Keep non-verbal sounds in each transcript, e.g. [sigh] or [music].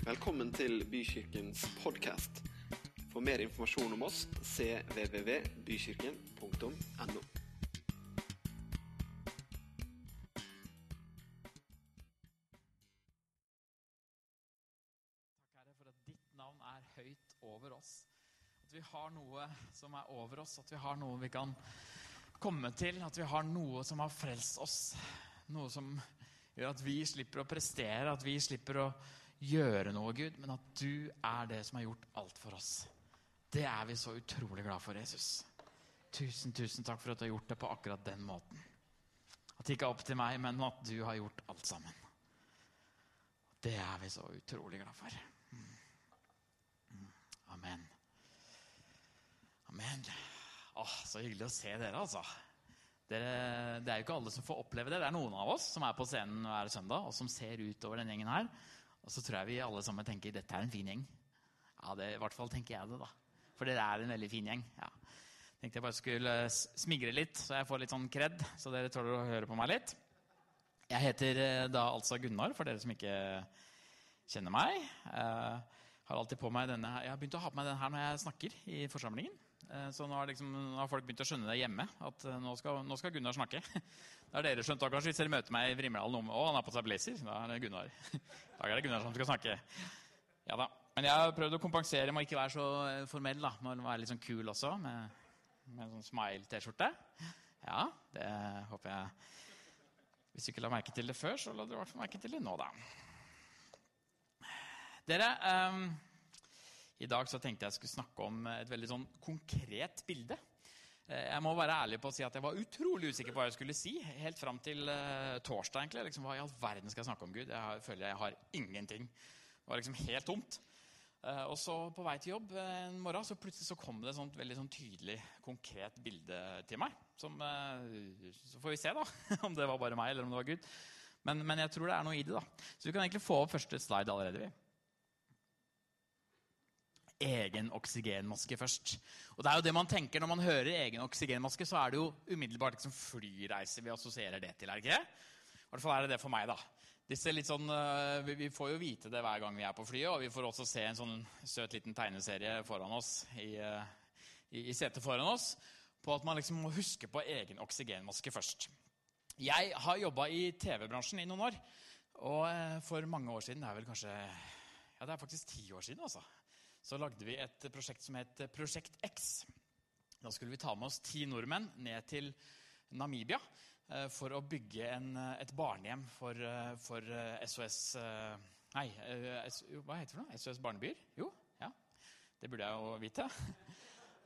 Velkommen til Bykirkens podkast. For mer informasjon om oss cvvvbykirken.no. Takk, Herre, for at ditt navn er høyt over oss. At vi har noe som er over oss, at vi har noe vi kan komme til. At vi har noe som har frelst oss. Noe som gjør at vi slipper å prestere, at vi slipper å gjøre noe, Gud, men at du er det som har gjort alt for oss. Det er vi så utrolig glad for, Jesus. Tusen, tusen takk for at du har gjort det på akkurat den måten. At det ikke er opp til meg, men at du har gjort alt sammen. Det er vi så utrolig glad for. Mm. Mm. Amen. Amen. Åh, så hyggelig å se dere, altså. Dere, det er jo ikke alle som får oppleve det. Det er noen av oss som er på scenen hver søndag, og som ser utover den gjengen her. Og så tror jeg vi alle sammen tenker dette er en fin gjeng. Ja, det, I hvert fall tenker jeg det, da. For dere er en veldig fin gjeng. ja. Tenkte jeg bare skulle smigre litt, så jeg får litt sånn kred. Så dere tåler å høre på meg litt. Jeg heter eh, da altså Gunnar, for dere som ikke kjenner meg. Jeg har alltid på meg denne, jeg har begynt å ha på meg den her når jeg snakker i forsamlingen. Eh, så nå har, liksom, nå har, folk begynt å skjønne det hjemme, at eh, nå skal, nå skal Gunnar snakke. [laughs] Da har dere skjønt da kanskje hvis dere møter meg i Vrimdal om Å, han har på seg blazer. Da er det Gunnar. [laughs] Da er det Gunnar som skal snakke. Ja da. Men jeg har prøvd å kompensere med å ikke være så eh, formell. da, Med å være litt sånn kul også, med, med en sånn smile-T-skjorte. Ja, det håper jeg Hvis du ikke la merke til det før, så la du i hvert fall merke til det nå, da. Dere, um, i dag så tenkte jeg skulle snakke om et veldig sånn konkret bilde. Eh, jeg må være ærlig på å si at jeg var utrolig usikker på hva jeg skulle si. Helt fram til uh, torsdag. egentlig. Liksom, hva i all verden skal jeg snakke om Gud? Jeg føler jeg har ingenting. Det var liksom helt tomt. Uh, og så på vei til jobb en morgen så plutselig så kom det et sånt veldig sånn tydelig, konkret bilde til meg. Som, uh, så får vi se da, [laughs] om det var bare meg eller om det var Gud. Men, men jeg tror det er noe i det. da. Så vi kan egentlig få opp første slide allerede. vi egen oksygenmaske først. Og det er jo det man tenker Når man hører egen oksygenmaske, så er det jo umiddelbart liksom flyreise vi assosierer det til. er det ikke? I hvert fall er det det for meg. da. Sånn, Vi får jo vite det hver gang vi er på flyet, og vi får også se en sånn søt liten tegneserie foran oss i, i, i setet foran oss på at man liksom må huske på egen oksygenmaske først. Jeg har jobba i TV-bransjen i noen år. Og for mange år siden, det er vel kanskje ja, det er faktisk ti år siden, altså så lagde vi et prosjekt som het Prosjekt X. Da skulle vi ta med oss ti nordmenn ned til Namibia eh, for å bygge en, et barnehjem for, eh, for SOS eh, Nei, hva heter det? for SOS Barnebyer? Jo, ja. Det burde jeg jo vite.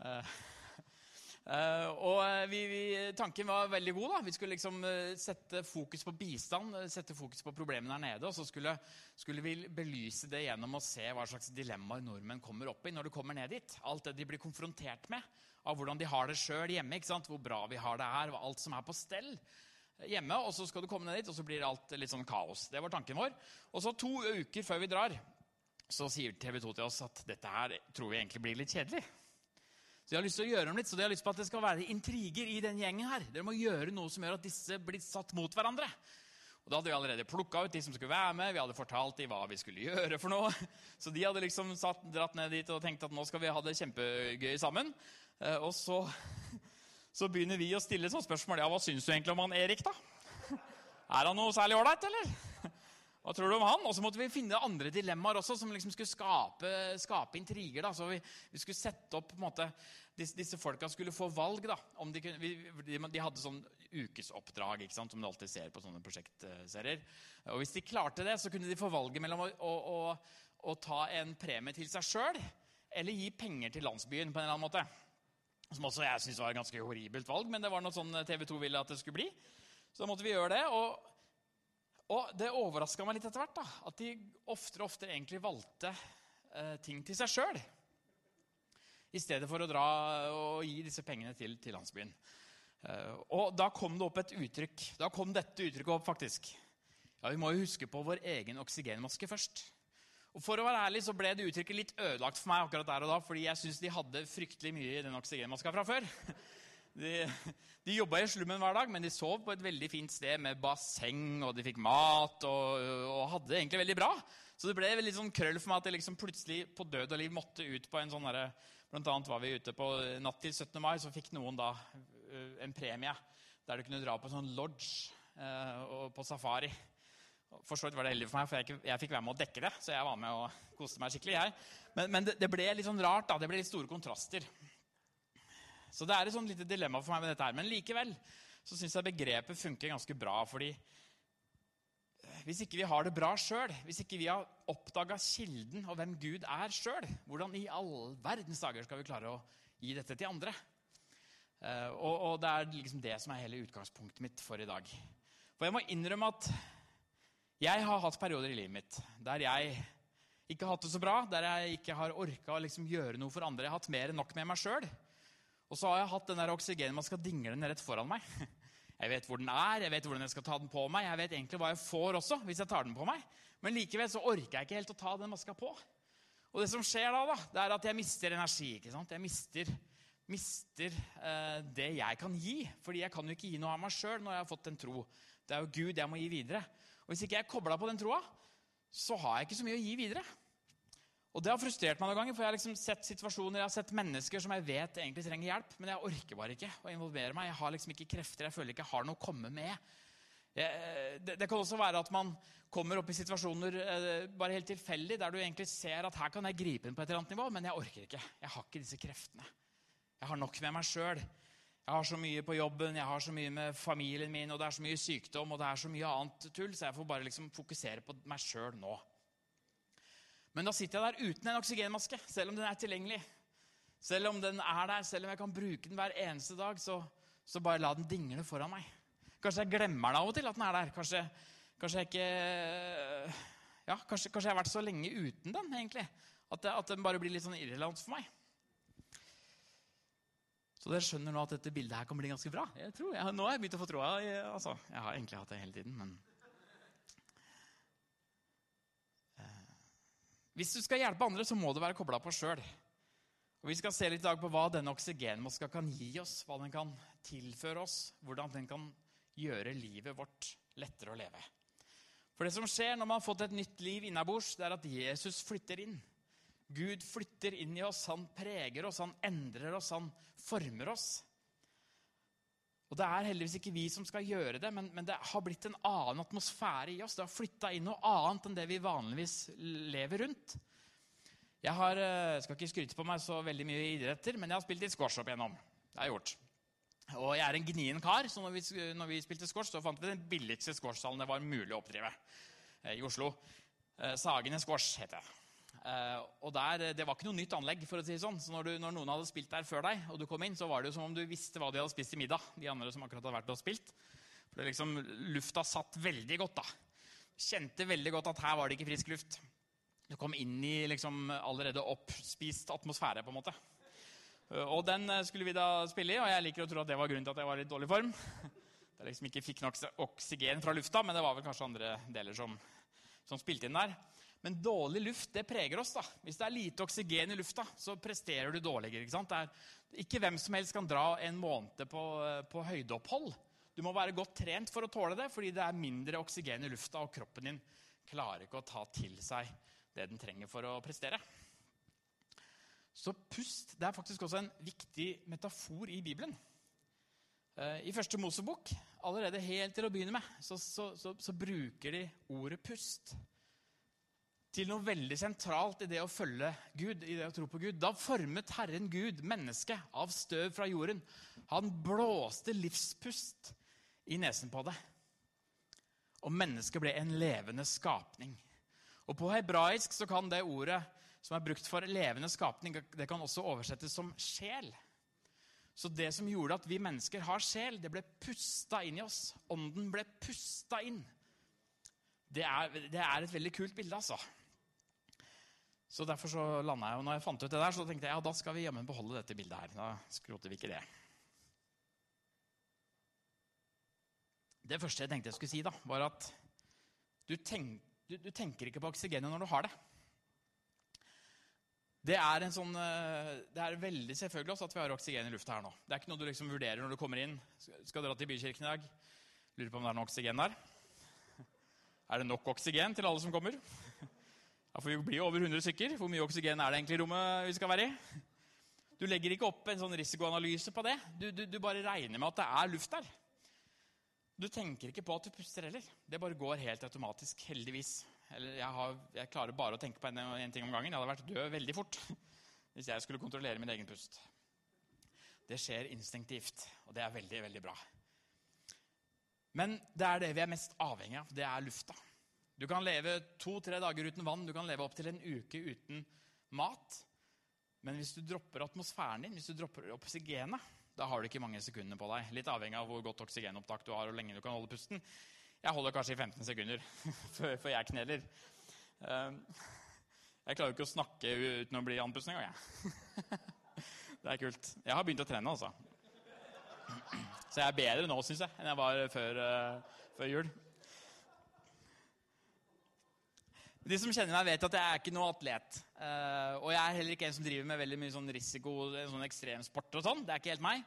[laughs] Uh, og vi, vi, Tanken var veldig god. da. Vi skulle liksom uh, sette fokus på bistand, sette fokus på problemene der nede. Og så skulle, skulle, vi belyse det gjennom å se hva slags dilemmaer nordmenn kommer opp i når de kommer ned dit. Alt det de blir konfrontert med av hvordan de har det sjøl hjemme. ikke sant? Hvor bra vi har det her, alt som er på stell hjemme. Og så skal du komme ned dit, og så blir alt litt sånn kaos. Det var tanken vår. Og så to uker før vi drar, så sier TV 2 til oss at dette her tror vi egentlig blir litt kjedelig. Så jeg har lyst til å gjøre dem litt, så jeg har lyst på at det skal være intriger i den gjengen her. Dere må gjøre noe som gjør at disse blir satt mot hverandre. Og Da hadde vi allerede plukka ut de som skulle være med. Vi hadde fortalt dem hva vi skulle gjøre. for noe. [laughs] Så de hadde liksom satt, dratt ned dit og tenkt at nå skal vi ha det kjempegøy sammen. Eh, og så, [laughs] så begynner vi å stille sånn spørsmål. Ja, hva syns du egentlig om han Erik, da? [laughs] Er han noe særlig ålreit, eller? Hva tror du om han? Og så måtte vi finne andre dilemmaer også, som liksom skulle skape, skape intriger. Da. Så vi, vi, skulle sette opp på en måte, disse, disse folka skulle få valg. da. De, kunne, vi, de, hadde sånn ukesoppdrag, ikke sant, som du alltid ser på sånne prosjektserier. Og Hvis de klarte det, så kunne de få valget mellom å, å, å, å ta en premie til seg sjøl eller gi penger til landsbyen. på en eller annen måte. Som også jeg syntes var et ganske horribelt valg, men det var noe sånn TV 2 ville at det skulle bli. Så da måtte vi gjøre det. og og det overraska meg litt etter hvert da, at de oftere og oftere egentlig valgte eh, ting til seg sjøl. I stedet for å dra og gi disse pengene til, til landsbyen. Eh, og da kom det opp et uttrykk. Da kom dette uttrykket opp, faktisk. Ja, Vi må jo huske på vår egen oksygenmaske først. Og For å være ærlig så ble det uttrykket litt ødelagt for meg akkurat der og da, fordi jeg syns de hadde fryktelig mye i den oksygenmaska fra før. De, de jobba i slummen hver dag, men de sov på et veldig fint sted med basseng, og de fikk mat og, og hadde det egentlig veldig bra. Så det ble litt sånn krøll for meg at jeg liksom plutselig på død og liv måtte ut på en sånn derre Blant annet var vi ute på natt til 17. mai, så fikk noen da øh, en premie der du kunne dra på sånn lodge eh, og på safari. For så vidt var det heldig for meg, for jeg, jeg, fikk være med å dekke det. Så jeg var med og koste meg skikkelig. jeg. Men, men det, det, ble litt sånn rart. da, Det ble litt store kontraster. Så det er et sånn lite dilemma for meg med dette her. Men likevel så syns jeg begrepet funker ganske bra. fordi hvis ikke vi har det bra sjøl, hvis ikke vi har oppdaga kilden og hvem Gud er sjøl, hvordan i all verdens dager skal vi klare å gi dette til andre? Uh, og, og, det er liksom det som er hele utgangspunktet mitt for i dag. For jeg må innrømme at jeg har hatt perioder i livet mitt der jeg ikke har hatt det så bra, der jeg ikke har orka å liksom gjøre noe for andre. Jeg har hatt mer enn nok med meg sjøl. Og så har jeg hatt den der oksygenmaska dinglende rett foran meg. [laughs] Jeg vet hvor den er, jeg vet hvordan jeg skal ta den på meg. Jeg vet egentlig hva jeg får også hvis jeg tar den på meg. Men likevel så orker jeg ikke helt å ta den maska på. Og det som skjer da, da det er at jeg mister energi. ikke sant? Jeg mister, mister eh, det jeg kan gi. Fordi jeg kan jo ikke gi noe av meg sjøl når jeg har fått en tro. Det er jo Gud jeg må gi videre. Og hvis ikke jeg er kobla på den troa, så har jeg ikke så mye å gi videre. Og Det har frustrert meg noen ganger, for jeg har liksom sett situasjoner, jeg har sett mennesker som jeg vet egentlig trenger hjelp, men jeg orker bare ikke å involvere meg. Jeg har liksom ikke krefter, jeg føler ikke jeg har noe å komme med. Jeg, det, det, kan også være at man kommer opp i situasjoner eh, bare helt tilfeldig, der du egentlig ser at her kan jeg gripe inn på et eller annet nivå, men jeg orker ikke. Jeg har ikke disse kreftene. Jeg har nok med meg sjøl. Jeg har så mye på jobben, jeg har så mye med familien min, og det er så mye sykdom og det er så mye annet tull, så jeg får bare liksom fokusere på meg sjøl nå. Men da sitter jeg der uten en oksygenmaske, selv om den er tilgjengelig. Selv om den er der, selv om jeg kan bruke den hver eneste dag, så, så bare la den dingle foran meg. Kanskje jeg glemmer den av og til at den er der. Kanskje, kanskje jeg ikke ja, kanskje, kanskje, jeg har vært så lenge uten den, egentlig. At, det, at den bare blir litt sånn irrelevant for meg. Så dere skjønner nå at dette bildet her kan bli ganske bra. Jeg tror, jeg, nå har jeg begynt å få troa. Altså, jeg har egentlig hatt det hele tiden, men Hvis du skal hjelpe andre, så må du være kobla på sjøl. Vi skal se litt i dag på hva denne oksygenmaska kan gi oss, hva den kan tilføre oss, hvordan den kan gjøre livet vårt lettere å leve. For det som skjer når man har fått et nytt liv innabords, det er at Jesus flytter inn. Gud flytter inn i oss, han preger oss, han endrer oss, han former oss. Og Det er heldigvis ikke vi som skal gjøre det, men, men det har blitt en annen atmosfære i oss. Det har flytta inn noe annet enn det vi vanligvis lever rundt. Jeg har, eh, skal ikke skryte på meg så veldig mye idretter, men jeg har spilt litt squash opp igjennom. Det har jeg gjort. Og jeg er en gnien kar, så når vi, når vi spilte squash, så fant vi den billigste squashsalen det var mulig å oppdrive eh, i Oslo. Eh, Sagene squash heter det. Uh, og der, Det var ikke noe nytt anlegg. for å si sånn. Så når, du, når, noen hadde spilt der før deg, og du kom inn, så var det jo som om du visste hva de hadde spist i middag. de andre som akkurat hadde vært og spilt. For det liksom, Lufta satt veldig godt. da. Kjente veldig godt at her var det ikke frisk luft. Du kom inn i liksom allerede oppspist atmosfære. på en måte. Uh, og den eh, skulle vi da spille i, og jeg liker å tro at det var grunnen til at jeg var i dårlig form. Jeg liksom ikke fikk nok oksygen fra lufta, men det var vel kanskje andre deler som, som spilte inn der. Men dårlig luft det preger oss. da. Hvis det er lite oksygen i lufta, så presterer du dårligere. Ikke sant? Det er ikke hvem som helst kan dra en måned på, på høydeopphold. Du må være godt trent for å tåle det, fordi det er mindre oksygen i lufta, og kroppen din klarer ikke å ta til seg det den trenger for å prestere. Så pust det er faktisk også en viktig metafor i Bibelen. Eh, I første Mosebok, allerede helt til å begynne med, så, så, så, så bruker de ordet pust til noe veldig sentralt i det å følge Gud, i det å tro på Gud. Da formet Herren Gud mennesket av støv fra jorden. Han blåste livspust i nesen på det. Og mennesket ble en levende skapning. Og På hebraisk så kan det ordet som er brukt for levende skapning, det kan også oversettes som sjel. Så det som gjorde at vi mennesker har sjel, det ble pusta inn i oss. Ånden ble pusta inn. Det er, det er et veldig kult bilde, altså. Så derfor så landa jeg, og når jeg fant ut det der, så tenkte jeg ja, da skal vi jammen beholde dette bildet her. Da skroter vi ikke det. Det første jeg tenkte jeg skulle si, da, var at du, tenk, du, du tenker ikke på oksygenet når du har det. Det er, en sånn, eh, det er veldig selvfølgelig også at vi har oksygen i lufta her nå. Det er ikke noe du liksom vurderer når du kommer inn. Skal dra til Bykirken i dag. Lurer på om det er noe oksygen der. Er det nok oksygen til alle som kommer? Ja, for Vi blir jo over 100 stykker. Hvor mye oksygen er det egentlig i rommet vi skal være i? Du legger ikke opp en sånn risikoanalyse på det. Du, du, du bare regner med at det er luft der. Du tenker ikke på at du puster heller. Det bare går helt automatisk, heldigvis. Eller jeg, har, jeg klarer bare å tenke på en, ting om gangen. Jeg hadde vært død veldig fort [laughs] hvis jeg skulle kontrollere min egen pust. Det skjer instinktivt, og det er veldig, veldig bra. Men det er det vi er mest avhengig av. Det er lufta. Du kan leve to-tre dager uten vann, du kan leve opptil en uke uten mat. Men hvis du dropper atmosfæren din, hvis du dropper oksygenet, da har du ikke mange sekundene på deg. Litt avhengig av hvor godt oksygenopptak du har, og lenge du kan holde pusten. Jeg holder kanskje i 15 sekunder [laughs] før jeg kneler. Ehm, jeg klarer jo ikke å snakke uten å bli andpusten engang, jeg. [laughs] Det er kult. Jeg har begynt å trene, altså. [clears throat] Så jeg er bedre nå, syns jeg, enn jeg var før, uh, før, jul. De som kjenner meg, vet at jeg er ikke noe atlet. Uh, og jeg er heller ikke en som driver med veldig mye sånn risiko, sånn ekstremsport og sånn. Det er ikke helt meg.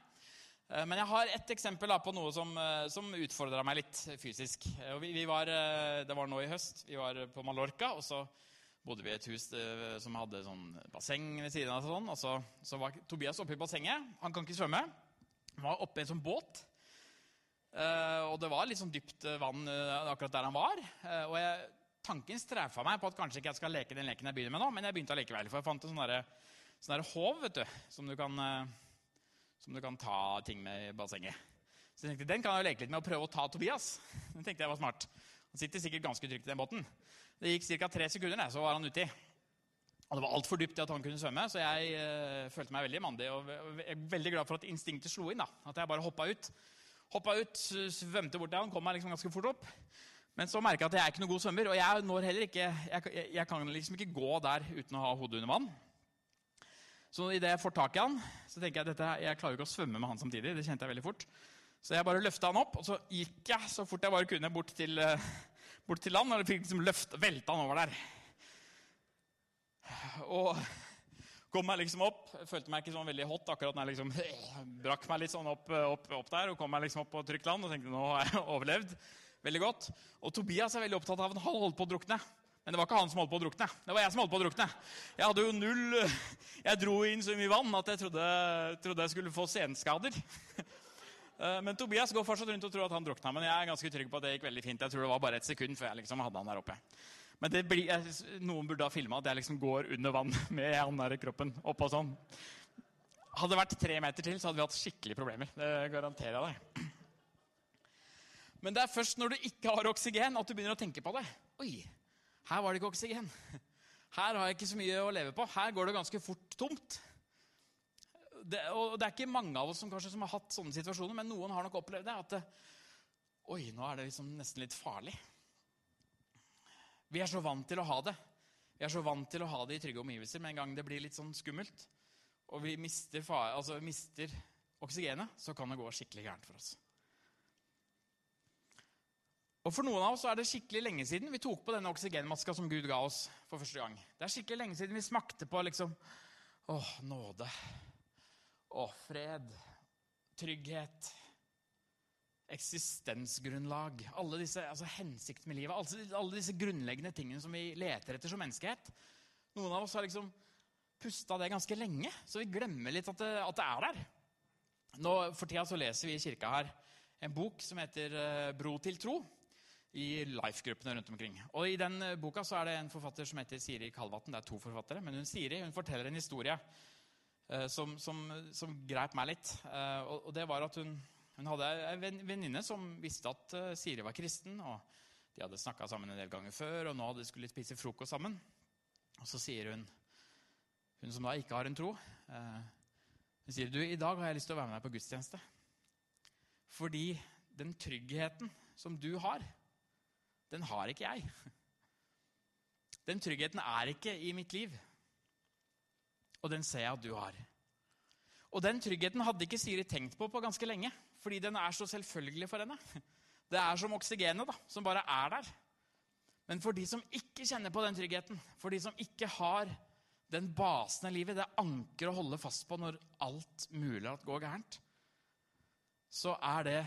Uh, men jeg har ett eksempel på noe som, som utfordra meg litt fysisk. Vi, vi var, det var nå i høst. Vi var på Mallorca, og så bodde vi i et hus som hadde sånn basseng ved siden av. Sånn, og så, så var Tobias oppe i bassenget. Han kan ikke svømme Han var oppe i en sånn båt. Uh, og det var litt sånn dypt eh, vann uh, akkurat der han var. Uh, og jeg, tanken strefa meg på at kanskje ikke jeg skal leke den leken jeg begynner med nå, men jeg begynte allikevel. For jeg fant en sånn derre sånn håv vet du, som du, kan, som du kan ta ting med i bassenget. Så jeg tenkte, den kan jeg jo leke litt med og prøve å ta Tobias. [laughs] Den tenkte jeg var smart. Han sitter sikkert ganske trygt i den båten. Det gikk ca. tre sekunder, så var han uti. Og Det var altfor dypt til at han kunne svømme, så jeg uh, følte meg veldig mandig. Og jeg er veldig glad for at instinktet slo inn. da, At jeg bare hoppa ut. Hoppa ut, svømte bort til han, kom meg liksom ganske fort opp. Men så merka jeg at jeg er ikke noen god svømmer, og jeg når heller ikke, jeg, jeg, jeg kan liksom ikke gå der uten å ha hodet under vann. Så idet jeg får tak i han, så tenker jeg at jeg klarer ikke å svømme med han samtidig. det kjente jeg veldig fort. Så jeg bare løfta han opp, og så gikk jeg så fort jeg bare kunne bort til, uh, bort til land. Og fikk liksom løft, velta han over der. Og kom meg liksom opp. Følte meg ikke sånn veldig hot akkurat når jeg liksom brakk meg litt sånn opp, opp, opp der. Og kom meg liksom opp på trygt land og tenkte nå har jeg [laughs] overlevd veldig godt. Og Tobias er veldig opptatt av at han holdt på å drukne. Men det var ikke han som holdt på å drukne. Det var jeg som holdt på å drukne. Jeg hadde jo null [laughs] Jeg dro inn så mye vann at jeg trodde, trodde jeg skulle få senskader. [laughs] Eh, men Tobias går fortsatt rundt og tror at han drukna. Men jeg er ganske trygg på at det gikk veldig fint. Jeg tror det var bare et sekund før jeg liksom hadde han der oppe. Men blir, noen burde ha filma at jeg liksom går under vann [laughs] med han der kroppen oppå sånn. Hadde det vært tre meter til, så hadde vi hatt skikkelige problemer. Det garanterer jeg deg. Men det er først når du ikke har oksygen, at du begynner å tenke på det. Oi, her var det ikke oksygen. Her har jeg ikke så mye å leve på. Her går det ganske fort tomt. Det, og det er ikke mange av oss som, kanskje, som har hatt sånne situasjoner, men noen har nok opplevd det. At det, oi, nå er det liksom nesten litt farlig. Vi er så vant til å ha det. Vi er så vant til å ha det i trygge omgivelser. Med en gang det blir litt sånn skummelt, og vi mister, altså, mister oksygenet, så kan det gå skikkelig gærent for oss. Og For noen av oss er det skikkelig lenge siden vi tok på denne oksygenmaska som Gud ga oss for første gang. Det er skikkelig lenge siden vi smakte på liksom Åh, nåde. Åh, fred. Trygghet eksistensgrunnlag, alle disse altså Hensikten med livet, alle, alle, disse grunnleggende tingene som vi leter etter som menneskehet. Noen av oss har liksom pusta det ganske lenge, så vi glemmer litt at det, at det er der. Nå, For tida så leser vi i kirka her en bok som heter uh, 'Bro til tro' i Life-gruppene rundt omkring. Og I den uh, boka så er det en forfatter som heter Siri Kalvatn. Det er to forfattere, men hun Siri hun forteller en historie uh, som, som, som greip meg litt. og, og det var at hun hun hadde ei venninne som visste at Siri var kristen. og De hadde snakka sammen en del ganger før, og nå hadde de skulle spise frokost sammen. Og Så sier hun, hun som da ikke har en tro, hun sier du, i dag har jeg lyst til å være med deg på gudstjeneste. Fordi den tryggheten som du har, den har ikke jeg. Den tryggheten er ikke i mitt liv. Og den ser jeg at du har. Og den tryggheten hadde ikke Siri tenkt på på ganske lenge fordi den er så selvfølgelig for henne. Det er som oksygenet, da, som bare er der. Men for de som ikke kjenner på den tryggheten, for de som ikke har den basen i livet, det anker å holde fast på når alt mulig at går gærent, så er det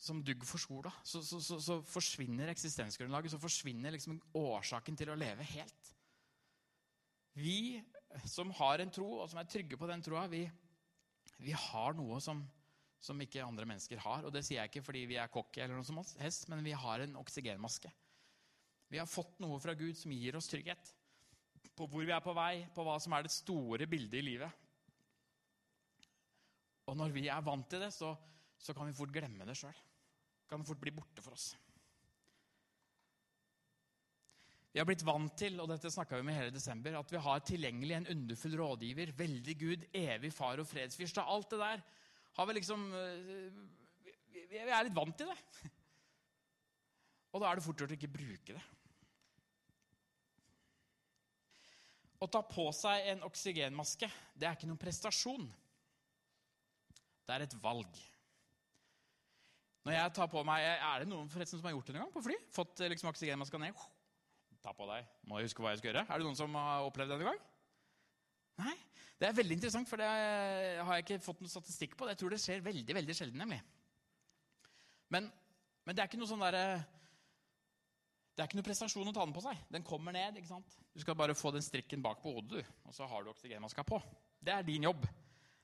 som dugg for sola. Så, så, så, så forsvinner eksistensgrunnlaget, så forsvinner liksom årsaken til å leve helt. Vi som har en tro, og som er trygge på den troa, vi, vi har noe som, som, ikke andre mennesker har. Og det sier jeg ikke fordi vi er cocky, eller noe som helst, men vi har en oksygenmaske. Vi har fått noe fra Gud som gir oss trygghet på hvor vi er på vei, på hva som er det store bildet i livet. Og når vi er vant til det, så, så kan vi fort glemme det sjøl. Kan fort bli borte for oss. Vi har blitt vant til og dette vi med hele desember, at vi har tilgjengelig en underfull rådgiver, veldig Gud, evig far og fredsfyrste. Alt det der har vi liksom eh, Vi er litt vant til det. Og da er det fort gjort å ikke bruke det. Å ta på seg en oksygenmaske det er ikke noen prestasjon. Det er et valg. Når jeg tar på meg, Er det noen forresten som har gjort det en gang på fly? Fått liksom oksygenmaska ned? Ta på deg. Må jeg huske hva jeg skal gjøre? Er det noen som har opplevd det en gang? Nei? Det er veldig interessant, for det har jeg ikke fått noen statistikk på. Jeg tror det skjer veldig veldig sjelden. nemlig. Men, men det er ikke noe sånn derre det er ikke noe prestasjon å ta den på seg. Den kommer ned. ikke sant? Du skal bare få den strikken bak på hodet, du. Og så har du oksygenmaska på. Det er din jobb.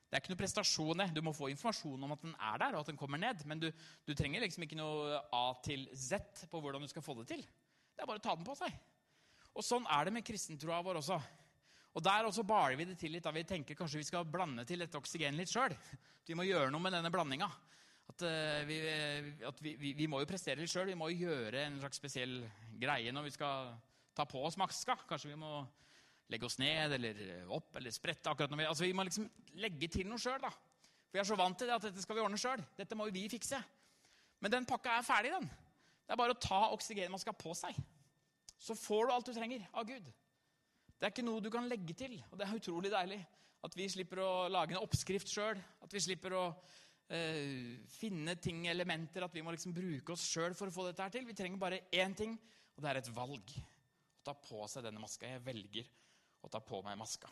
Det er ikke noe prestasjon. Du må få informasjon om at den er der, og at den kommer ned. Men du, du trenger liksom ikke noe A til Z på hvordan du skal få det til. Det er bare å ta den på seg. Og sånn er det med kristentroa vår også. Og Der også baler vi det til litt. da Vi tenker kanskje vi skal blande til dette oksygenet litt sjøl. Vi må gjøre noe med denne blandinga. At, uh, vi, at vi, vi, vi, må jo prestere litt sjøl. Vi må jo gjøre en slags spesiell greie når vi skal ta på oss maska. Kanskje vi må legge oss ned eller opp eller sprette. akkurat når Vi altså vi må liksom legge til noe sjøl. For vi er så vant til det at dette skal vi ordne sjøl. Dette må jo vi fikse. Men den pakka er ferdig, den. Det er bare å ta oksygenmaska på seg. Så får du alt du trenger av Gud. Det er ikke noe du kan legge til. Og det er utrolig deilig at vi slipper å lage en oppskrift sjøl. At vi slipper å eh, finne ting, elementer, at vi må liksom bruke oss sjøl for å få dette her til. Vi trenger bare én ting, og det er et valg. Å ta på seg denne maska. Jeg velger å ta på meg maska.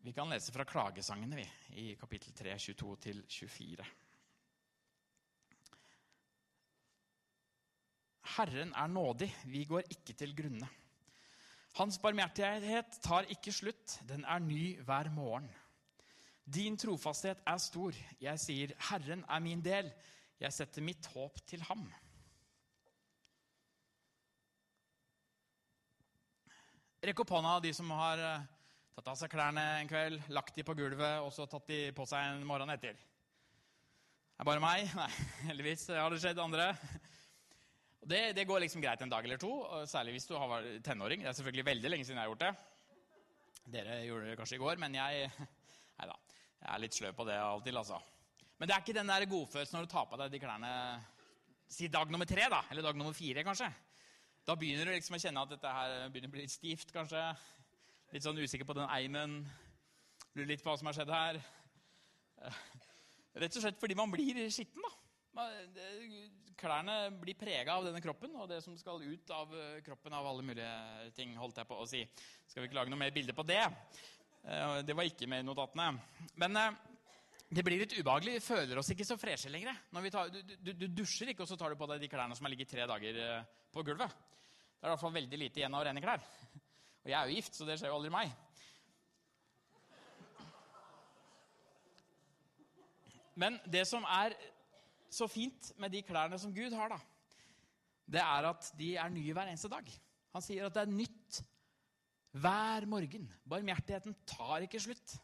Vi kan lese fra klagesangene vi, i kapittel 3, 22-24. Herren er nådig, vi går ikke til grunne. Hans barmhjertighet tar ikke slutt, den er ny hver morgen. Din trofasthet er stor. Jeg sier, Herren er min del. Jeg setter mitt håp til ham. Rekk opp hånda, de som har eh, tatt av seg klærne en kveld, lagt de på gulvet og så tatt de på seg en morgen etter. Det er bare meg? [laughs] Nei, heldigvis har det skjedd andre. Det, det, går liksom greit en dag eller to, særlig hvis du har vært tenåring. Det er selvfølgelig veldig lenge siden jeg har gjort det. Dere gjorde det kanskje i går, men jeg [laughs] Nei da. Jeg er litt sløv på det av og til, altså. Men det er ikke den der godfølelsen når du tar på deg de klærne Si dag nummer tre, da. Eller dag nummer fire, kanskje. Da begynner du liksom å kjenne at dette her begynner å bli litt stivt, kanskje. Litt sånn usikker på den eimen. Lurer litt på hva som har skjedd her. Rett og slett fordi man blir skitten, da. Klærne blir prega av denne kroppen og det som skal ut av eh, kroppen av alle mulige ting. holdt jeg på å si. Skal vi ikke lage noe mer bilde på det? Eh, det var ikke med i notatene. Men eh, det blir litt ubehagelig. Vi føler oss ikke så freshe lenger. Tar, du, du, du, dusjer ikke, og så tar du på deg de klærne som har ligget tre dager på gulvet. Det er i hvert fall veldig lite igjen av rene klær. Og jeg er jo gift, så det skjer jo aldri meg. Men det som er så fint med de klærne som Gud har, da, det er at de er nye hver eneste dag. Han sier at det er nytt hver morgen. Barmhjertigheten tar ikke slutt.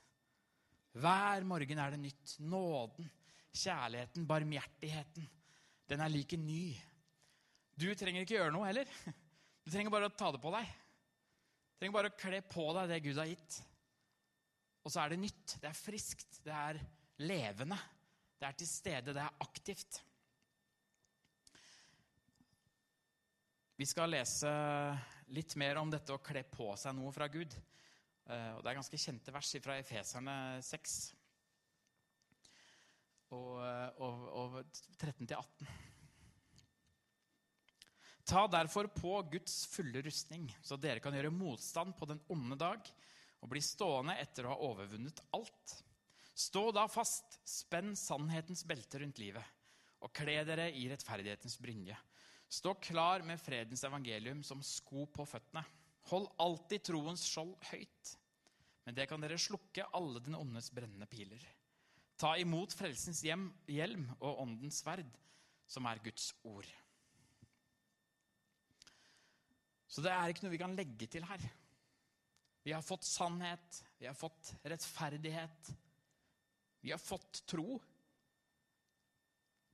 Hver morgen er det nytt. Nåden, kjærligheten, barmhjertigheten. Den er like ny. Du trenger ikke gjøre noe heller. Du trenger bare å ta det på deg. Du trenger bare å kle på deg det Gud har gitt. Og så er det nytt. Det er friskt. Det er levende. Det er til stede, det er aktivt. Vi skal lese litt mer om dette å kle på seg noe fra Gud. Eh, og Det er ganske kjente vers fra Efeserne 6 og, og, og 13-18. Ta derfor på Guds fulle rustning, så dere kan gjøre motstand på den onde dag og bli stående etter å ha overvunnet alt. Stå da fast, spenn sannhetens belte rundt livet, og kle dere i rettferdighetens brynje. Stå klar med fredens evangelium som sko på føttene. Hold alltid troens skjold høyt. Men det kan dere slukke alle den ondes brennende piler. Ta imot frelsens hjem, hjelm og åndens sverd, som er Guds ord. Så det er ikke noe vi kan legge til her. Vi har fått sannhet, vi har fått rettferdighet, vi har fått tro.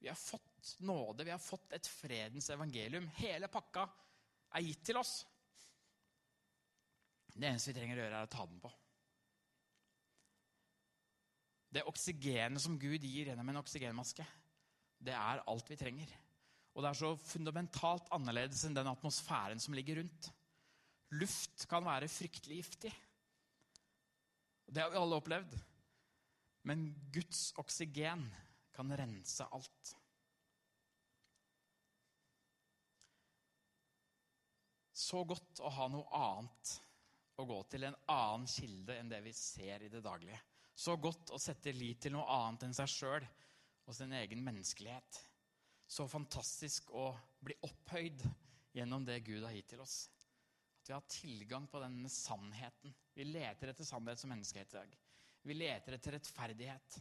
Vi har fått nåde, vi har fått et fredens evangelium. Hele pakka er gitt til oss. Det eneste vi trenger å gjøre, er å ta den på. Det oksygenet som Gud gir gjennom en oksygenmaske, det er alt vi trenger. Og det er så fundamentalt annerledes enn den atmosfæren som ligger rundt. Luft kan være fryktelig giftig. Det har vi alle opplevd. Men Guds oksygen kan rense alt. Så godt å ha noe annet å gå til, en annen kilde enn det vi ser i det daglige. Så godt å sette lit til noe annet enn seg sjøl og sin egen menneskelighet. Så fantastisk å bli opphøyd gjennom det Gud har gitt til oss. At vi har tilgang på denne sannheten. Vi leter etter sannhet som menneskehet i dag. Vi leter etter rettferdighet.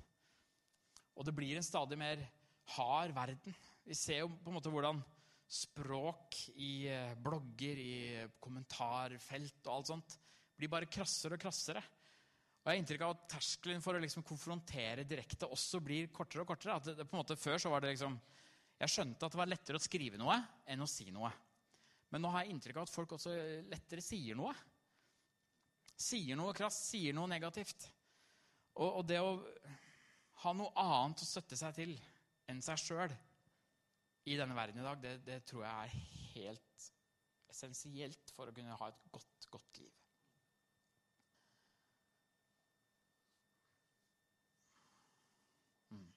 Og det blir en stadig mer hard verden. Vi ser jo på en måte hvordan språk i eh, blogger, i kommentarfelt og alt sånt blir bare krassere og krassere. Og jeg har inntrykk av at terskelen for å liksom konfrontere direkte også blir kortere og kortere. Det, det, på en måte Før så var det liksom Jeg skjønte at det var lettere å skrive noe enn å si noe. Men nå har jeg inntrykk av at folk også lettere sier noe. Sier noe krass, sier noe negativt. Og, og det å ha noe annet å støtte seg til enn seg sjøl i denne verden i dag, det, det, tror jeg er helt essensielt for å kunne ha et godt, godt liv. Mm.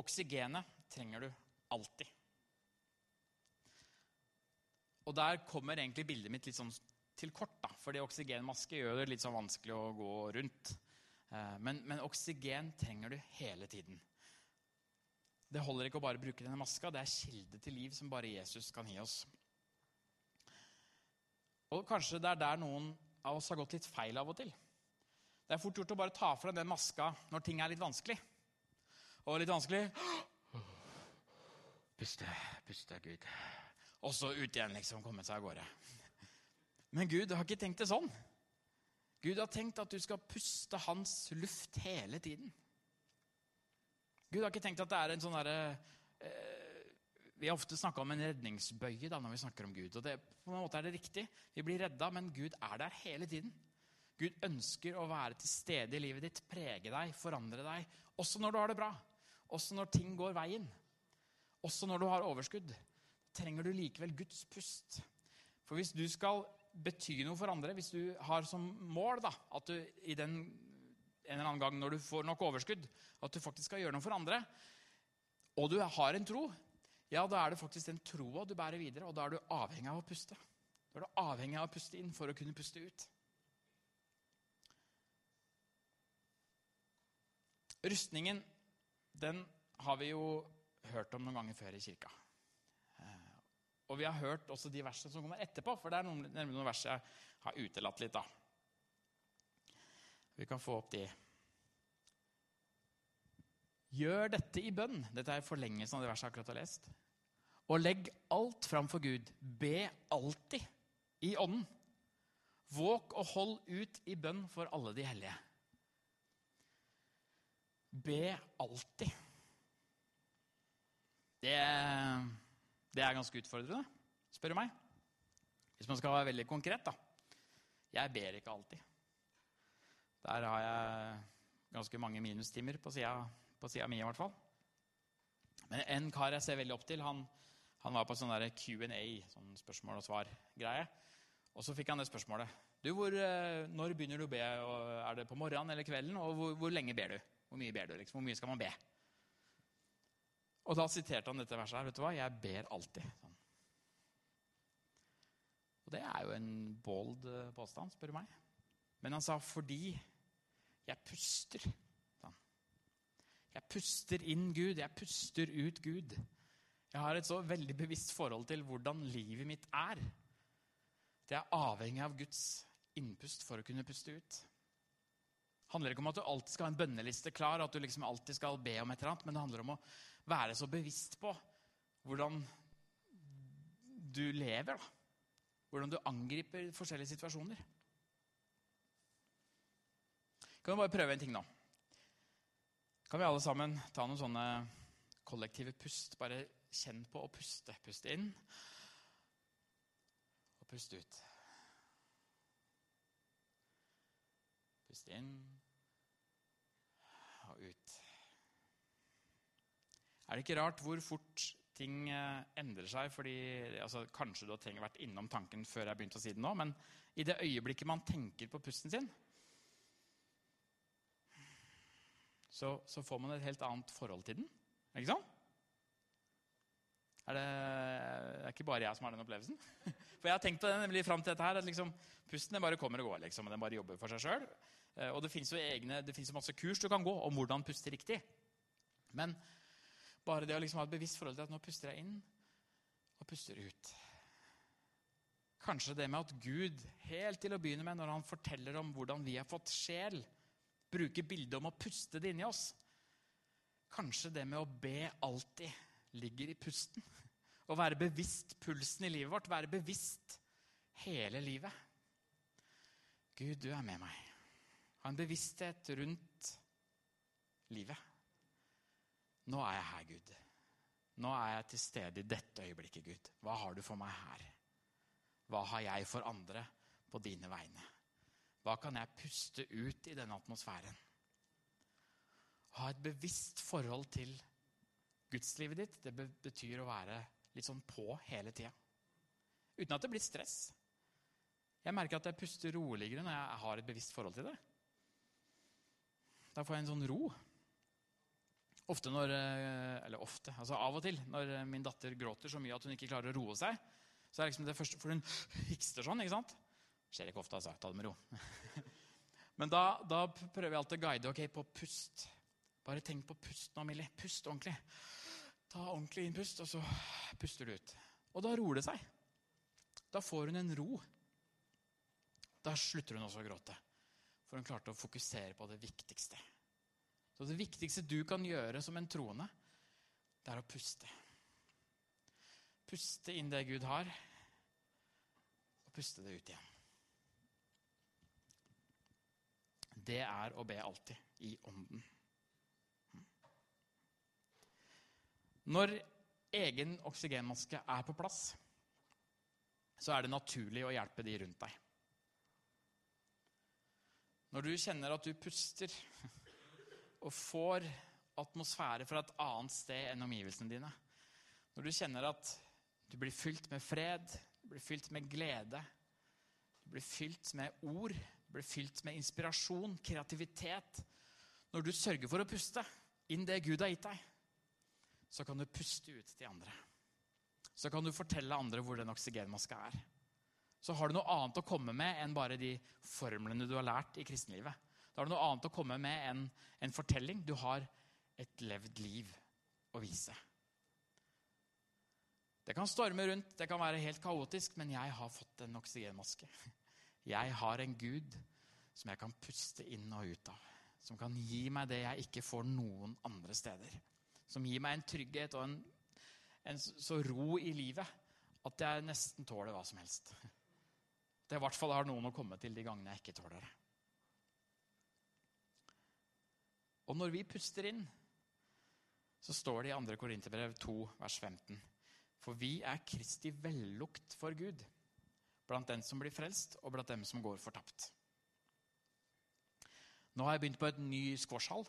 Oksygenet trenger du alltid. Og der kommer egentlig bildet mitt litt sånn til kort, da, fordi oksygenmaske gjør det litt sånn vanskelig å gå rundt. Eh, men, men, oksygen trenger du hele tiden. Det holder ikke å bare bruke denne maska. Det er kilde til liv som bare Jesus kan gi oss. Og kanskje det er der noen av oss har gått litt feil av og til. Det er fort gjort å bare ta fra den maska når ting er litt vanskelig. Og litt vanskelig Puste, puste, Gud. Og så ut igjen, liksom. Komme seg av gårde. Men Gud har ikke tenkt det sånn. Gud har tenkt at du skal puste hans luft hele tiden. Gud har ikke tenkt at det er en sånn derre eh, Vi har ofte snakka om en redningsbøye da, når vi snakker om Gud. og det, På en måte er det riktig. Vi blir redda, men Gud er der hele tiden. Gud ønsker å være til stede i livet ditt, prege deg, forandre deg. Også når du har det bra. Også når ting går veien. Også når du har overskudd. Trenger du likevel Guds pust. For hvis du skal bety noe for andre hvis du har som mål da, at du i den en eller annen gang når du får nok overskudd, at du faktisk skal gjøre noe for andre, og du har en tro, ja, da er det faktisk den troa du bærer videre, og da er du avhengig av å puste. Da er du avhengig av å puste inn for å kunne puste ut. Rustningen, den har vi jo hørt om noen ganger før i kirka. Og vi har hørt også de versene som kommer etterpå, for det er noen, noen vers jeg har utelatt litt. da. Vi kan få opp de. Gjør dette i bønn. Dette er forlengelsen av det verset jeg akkurat har lest. Og legg alt fram for Gud. Be alltid i ånden. Våk og hold ut i bønn for alle de hellige. Be alltid. Det det er ganske utfordrende, spør du meg. Hvis man skal være veldig konkret, da. Jeg ber ikke alltid. Der har jeg ganske mange minustimer på sida mi, i hvert fall. Men en kar jeg ser veldig opp til, han, han var på sånn Q&A, sånn spørsmål og svar-greie. Og så fikk han det spørsmålet. Du, hvor, eh, Når begynner du å be? Er det på morgenen eller kvelden? Og hvor, hvor lenge ber du? Hvor mye ber du? Liksom? Hvor mye skal man be? Og da siterte han dette verset her. vet du hva? Jeg ber alltid. Sånn. Og det er jo en bold eh, påstand, spør du meg. Men han sa 'fordi jeg puster'. Jeg puster inn Gud, jeg puster ut Gud. Jeg har et så veldig bevisst forhold til hvordan livet mitt er. Det er avhengig av Guds innpust for å kunne puste ut. Det handler ikke om at du alltid skal ha en bønneliste klar, at du liksom alltid skal be om et eller annet, men det handler om å være så bevisst på hvordan du lever. Da. Hvordan du angriper forskjellige situasjoner. Kan vi bare prøve en ting nå? Kan vi alle sammen ta noen sånne kollektive pust? Bare kjenn på å puste. Puste inn og puste ut. Puste inn og ut. Er det ikke rart hvor fort ting eh, endrer seg? fordi altså, Kanskje du har vært innom tanken før jeg begynte å si det nå, men i det øyeblikket man tenker på pusten sin, så, så får man et helt annet forhold til den. Ikke sant? Er det, det er ikke bare jeg som har den opplevelsen. [laughs] For jeg har tenkt på det nemlig fram til dette her, at liksom, pusten bare kommer og går. Liksom, og Den bare jobber for seg sjøl. Eh, og det fins jo masse kurs du kan gå om hvordan puste riktig. Men bare det å liksom ha et bevisst forhold til at nå puster jeg inn og puster ut. Kanskje det med at Gud, helt til å begynne med, når han forteller om hvordan vi har fått sjel, bruker bildet om å puste det inni oss. Kanskje det med å be alltid ligger i pusten. Å være bevisst pulsen i livet vårt, være bevisst hele livet. Gud, du er med meg. Ha en bevissthet rundt livet. Nå er jeg her, Gud. Nå er jeg til stede i dette øyeblikket, Gud. Hva har du for meg her? Hva har jeg for andre på dine vegne? Hva kan jeg puste ut i denne atmosfæren? Ha et bevisst forhold til gudslivet ditt. Det betyr å være litt sånn på hele tida. Uten at det blir stress. Jeg merker at jeg puster roligere når jeg har et bevisst forhold til det. Da får jeg en sånn ro. Ofte når eh, Eller ofte, altså av og til når min datter gråter så mye at hun ikke klarer å roe seg, så er det liksom det første For hun hikster sånn, ikke sant? Skjer ikke ofte, altså. Ta det med ro. [laughs] Men da, da, prøver jeg alltid å guide ok, på pust. Bare tenk på pust nå, Millie. Pust ordentlig. Ta ordentlig innpust, og så puster du ut. Og da roer det seg. Da får hun en ro. Da slutter hun også å gråte. For hun klarte å fokusere på det viktigste. Så det viktigste du kan gjøre som en troende, det er å puste. Puste inn det Gud har, og puste det ut igjen. Det er å be alltid i ånden. Når egen oksygenmaske er på plass, så er det naturlig å hjelpe de rundt deg. Når du kjenner at du puster og får atmosfære fra et annet sted enn omgivelsene dine, når du kjenner at du blir fylt med fred, du blir fylt med glede, du blir fylt med ord, blir fylt med inspirasjon, kreativitet Når du sørger for å puste inn det Gud har gitt deg, så kan du puste ut til andre. Så kan du fortelle andre hvor den oksygenmaska er så har du noe annet å komme med enn bare de formlene du har lært i kristenlivet. Da har du noe annet å komme med enn en fortelling. Du har et levd liv å vise. Det kan storme rundt, det kan være helt kaotisk, men jeg har fått en oksygenmaske. Jeg har en Gud som jeg kan puste inn og ut av. Som kan gi meg det jeg ikke får noen andre steder. Som gir meg en trygghet og en, en så ro i livet at jeg nesten tåler hva som helst det i hvert fall har noen å komme til de gangene jeg ikke tåler det. Og når vi puster inn, så står det i 2. Korinterbrev 2, vers 15. For vi er Kristi vellukt for Gud, blant den som blir frelst, og blant dem som går fortapt. Nå har jeg begynt på et ny squashhall.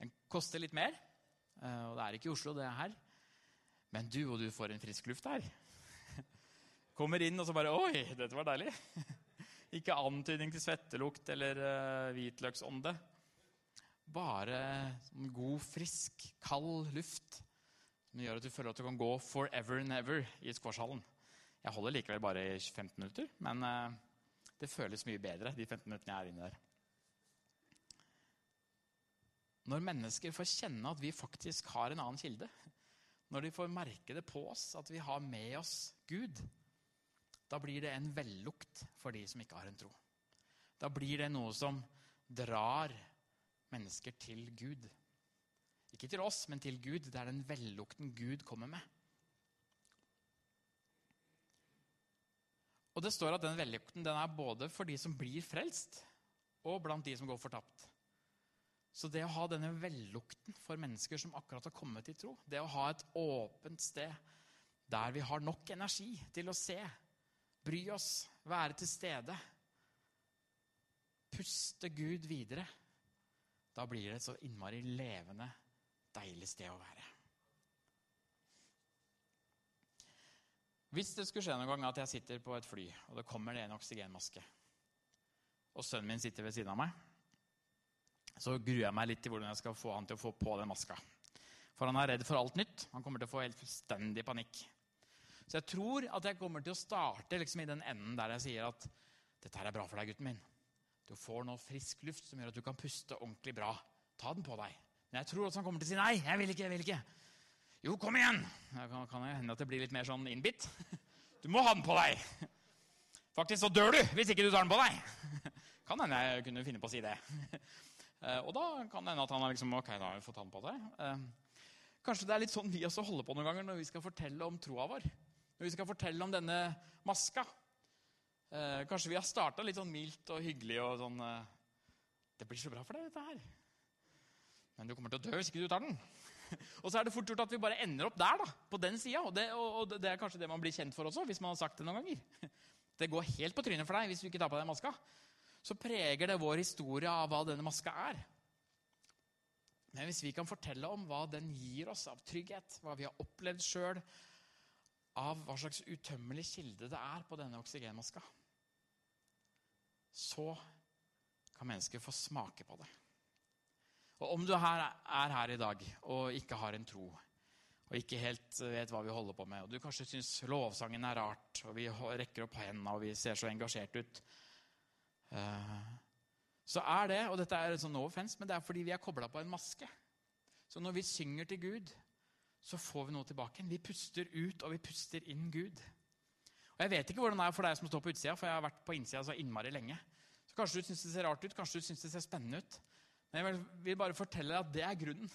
Den koster litt mer, eh, og det er ikke i Oslo, det er her. Men du og du får en frisk luft her. [laughs] Kommer inn og så bare Oi, dette var deilig. [laughs] Ikke antydning til svettelukt eller uh, hvitløksånde. Bare god, frisk, kald luft som gjør at du føler at du kan gå forever and ever i squashhallen. Jeg holder likevel bare i 15 minutter, men eh, det føles mye bedre de 15 minuttene jeg er inne der. Når mennesker får kjenne at vi faktisk har en annen kilde, når de får merke det på oss at vi har med oss Gud, da blir det en vellukt for de som ikke har en tro. Da blir det noe som drar mennesker til Gud. Ikke til oss, men til Gud. Det er den vellukten Gud kommer med. Og det står at den vellukten den er både for de som blir frelst, og blant de som går fortapt. Så det å ha denne vellukten for mennesker som akkurat har kommet i tro, det å ha et åpent sted der vi har nok energi til å se, bry oss, være til stede, puste Gud videre, da blir det et så innmari levende, deilig sted å være. Hvis det skulle skje noen gang at jeg sitter på et fly, og det kommer en oksygenmaske, og sønnen min sitter ved siden av meg, så gruer jeg meg litt til hvordan jeg skal få han til å få på den maska. For han er redd for alt nytt. Han kommer til å få helt fullstendig panikk. Så jeg tror at jeg kommer til å starte liksom i den enden der jeg sier at dette her er bra for deg, gutten min. Du får nå frisk luft som gjør at du kan puste ordentlig bra. Ta den på deg. Men jeg tror også han kommer til å si nei. jeg vil ikke, jeg vil ikke. Jo, kom igjen! Da kan, kan hende at det blir litt mer sånn innbitt. Du må ha den på deg. Faktisk så dør du hvis ikke du tar den på deg. Kan hende jeg kunne finne på å si det. Eh, og da kan det hende at han har liksom, ok, da har vi fått han på seg. Eh, kanskje det er litt sånn vi også holder på noen ganger når vi skal fortelle om troa vår. Når vi skal fortelle om denne maska. Eh, kanskje vi har starta litt sånn mildt og hyggelig og sånn Det blir så bra for deg, dette her. Men du kommer til å dø hvis ikke du tar den. [laughs] Og så er det fort gjort at vi bare ender opp der, da, på den sida. Og, og, det er kanskje det man blir kjent for også, hvis man har sagt det noen ganger. [laughs] Det går helt på trynet for deg hvis du ikke tar på deg maska så preger det vår historie av hva denne maska er. Men hvis vi kan fortelle om hva den gir oss av trygghet, hva vi har opplevd sjøl, av hva slags utømmelig kilde det er på denne oksygenmaska, så kan mennesker få smake på det. Og om du er her i dag og ikke har en tro, og ikke helt vet hva vi holder på med, og du kanskje syns lovsangen er rart, og vi rekker opp hendene og vi ser så engasjert ut, Eh, så er det, og dette er sånn no offense, men det er fordi vi er kobla på en maske. Så når vi synger til Gud, så får vi noe tilbake. Vi puster ut, og vi puster inn Gud. Og Jeg vet ikke hvordan det er for deg som står på utsida, for jeg har vært på innsida så innmari lenge. Så Kanskje du syns det ser rart ut, kanskje du syns det ser spennende ut. Men jeg vil bare fortelle deg at det er grunnen.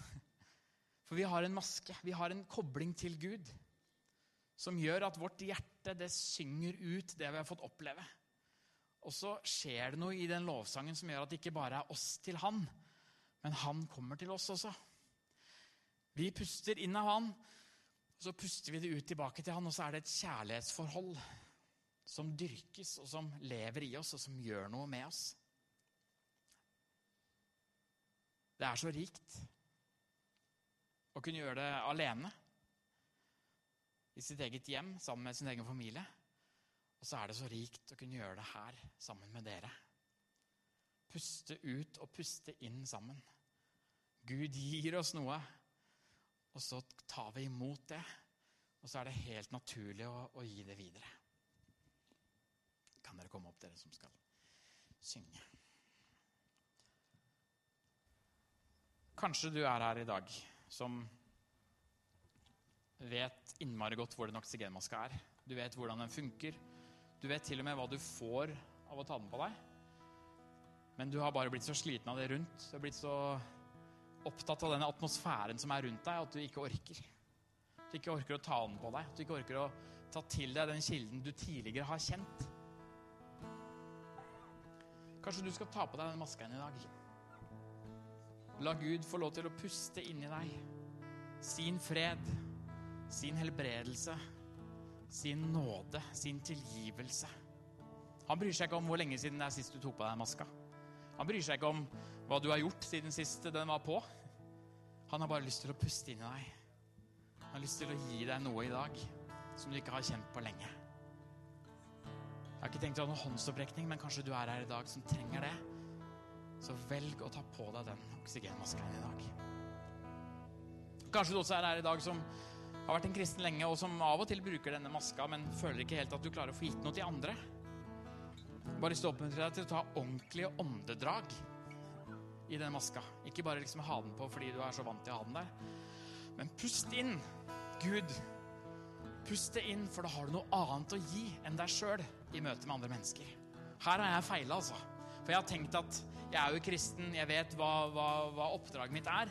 For vi har en maske, vi har en kobling til Gud som gjør at vårt hjerte det synger ut det vi har fått oppleve. Og så skjer det noe i den lovsangen som gjør at det ikke bare er oss til han, men han kommer til oss også. Vi puster inn av han, og så puster vi det ut tilbake til han, og så er det et kjærlighetsforhold som dyrkes, og som lever i oss, og som gjør noe med oss. Det er så rikt å kunne gjøre det alene. I sitt eget hjem, sammen med sin egen familie. Og så er det så rikt å kunne gjøre det her sammen med dere. Puste ut og puste inn sammen. Gud gir oss noe, og så tar vi imot det. Og så er det helt naturlig å, å gi det videre. Kan dere komme opp, dere som skal synge? Kanskje du er her i dag som vet innmari godt hvor den oksygenmaska er. Du vet hvordan den funker. Du vet til og med hva du får av å ta den på deg. Men du har bare blitt så sliten av det rundt. Du har blitt så opptatt av den atmosfæren som er rundt deg, at du ikke orker. Du ikke orker å ta den på deg. Du ikke orker å ta til deg den kilden du tidligere har kjent. Kanskje du skal ta på deg den maska i dag. La Gud få lov til å puste inni deg sin fred, sin helbredelse sin nåde, sin tilgivelse. Han bryr seg ikke om hvor lenge siden det er sist du tok på deg maska. Han bryr seg ikke om hva du har gjort siden sist den var på. Han har bare lyst til å puste inn i deg. Han har lyst til å gi deg noe i dag som du ikke har kjent på lenge. Jeg har ikke tenkt å ha noen håndsopprekning, men kanskje du er her i dag som trenger det. Så velg å ta på deg den oksygenmasken i dag. Kanskje du også er her i dag som har vært en kristen lenge, og som av og til bruker denne maska, men føler ikke helt at du klarer å få gitt noe til andre. Bare lyst til å oppmuntre deg til å ta ordentlige åndedrag i den maska. Ikke bare liksom ha den på fordi du er så vant til å ha den der. Men pust inn. Gud, pust det inn, for da har du noe annet å gi enn deg sjøl i møte med andre mennesker. Her har jeg feila, altså. For jeg har tenkt at jeg er jo kristen, jeg vet hva, hva, hva oppdraget mitt er.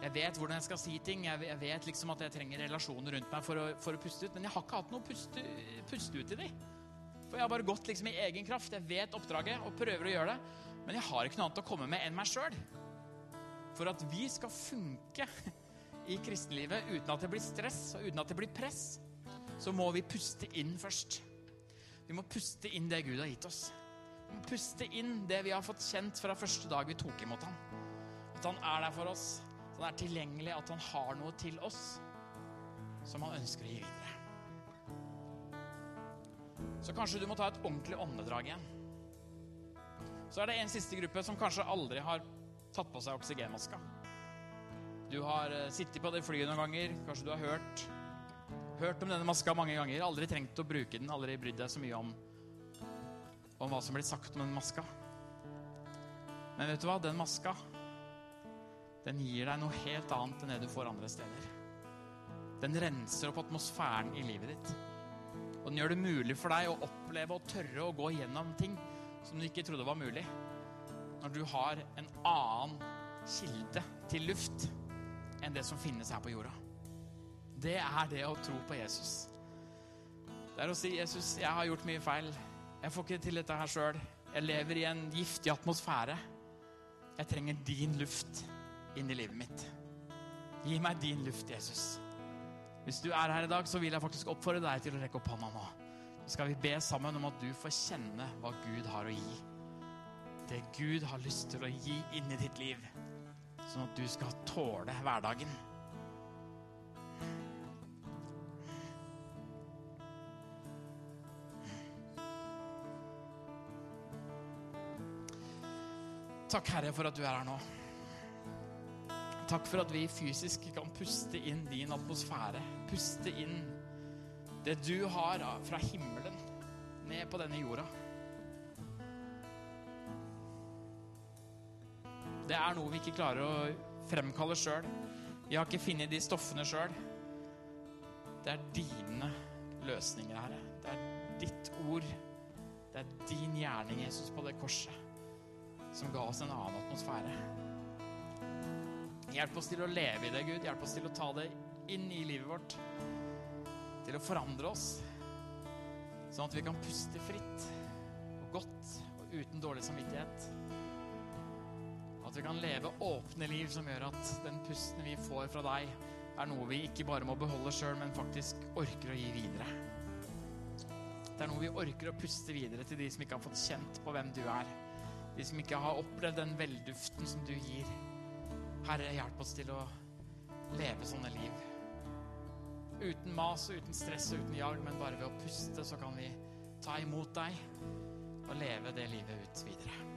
Jeg vet hvordan jeg skal si ting. Jeg vet liksom at jeg trenger relasjoner rundt meg for å, for å puste ut. Men jeg har ikke hatt noe puste, puste ut i de. For jeg har bare gått liksom i egen kraft. Jeg vet oppdraget og prøver å gjøre det. Men jeg har ikke noe annet å komme med enn meg sjøl. For at vi skal funke i kristenlivet uten at det blir stress og uten at det blir press, så må vi puste inn først. Vi må puste inn det Gud har gitt oss. Puste inn det vi har fått kjent fra første dag vi tok imot ham. At han er der for oss at han er tilgjengelig, at han har noe til oss som han ønsker å gi videre. Så kanskje du må ta et ordentlig åndedrag igjen. Så er det en siste gruppe som kanskje aldri har tatt på seg oksygenmaska. Du har eh, sittet på det flyet noen ganger, kanskje du har hørt, hørt om denne maska mange ganger. Aldri trengt å bruke den, aldri brydd deg så mye om, om hva som blir sagt om den maska. Men vet du hva? Den maska den gir deg noe helt annet enn det du får andre steder. Den renser opp atmosfæren i livet ditt. Og den gjør det mulig for deg å oppleve og tørre å gå gjennom ting som du ikke trodde var mulig. Når du har en annen kilde til luft enn det som finnes her på jorda. Det er det å tro på Jesus. Det er å si 'Jesus, jeg har gjort mye feil. Jeg får ikke til dette her sjøl. Jeg lever i en giftig atmosfære. Jeg trenger din luft inn i livet mitt. Gi meg din luft, Jesus. Hvis du er her i dag, så vil jeg faktisk oppfordre deg til å rekke opp hånda nå. Så skal vi be sammen om at du får kjenne hva Gud har å gi. Det Gud har lyst til å gi inn i ditt liv, sånn at du skal tåle hverdagen. Takk, Herre, for at du er her nå. Takk for at vi fysisk kan puste inn din atmosfære. Puste inn det du har fra himmelen ned på denne jorda. Det er noe vi ikke klarer å fremkalle sjøl. Vi har ikke funnet de stoffene sjøl. Det er dine løsninger, Herre. Det er ditt ord. Det er din gjerning, Jesus, på det korset, som ga oss en annen atmosfære. Hjelp oss til å leve i det, Gud. Hjelp oss til å ta det inn i livet vårt. Til å forandre oss, sånn at vi kan puste fritt og godt og uten dårlig samvittighet. At vi kan leve åpne liv som gjør at den pusten vi får fra deg, er noe vi ikke bare må beholde sjøl, men faktisk orker å gi videre. Det er noe vi orker å puste videre til de som ikke har fått kjent på hvem du er. De som ikke har opplevd den velduften som du gir. Herre, hjelp oss til å leve sånne liv. Uten mas og uten stress og uten jag, men bare ved å puste så kan vi ta imot deg og leve det livet ut videre.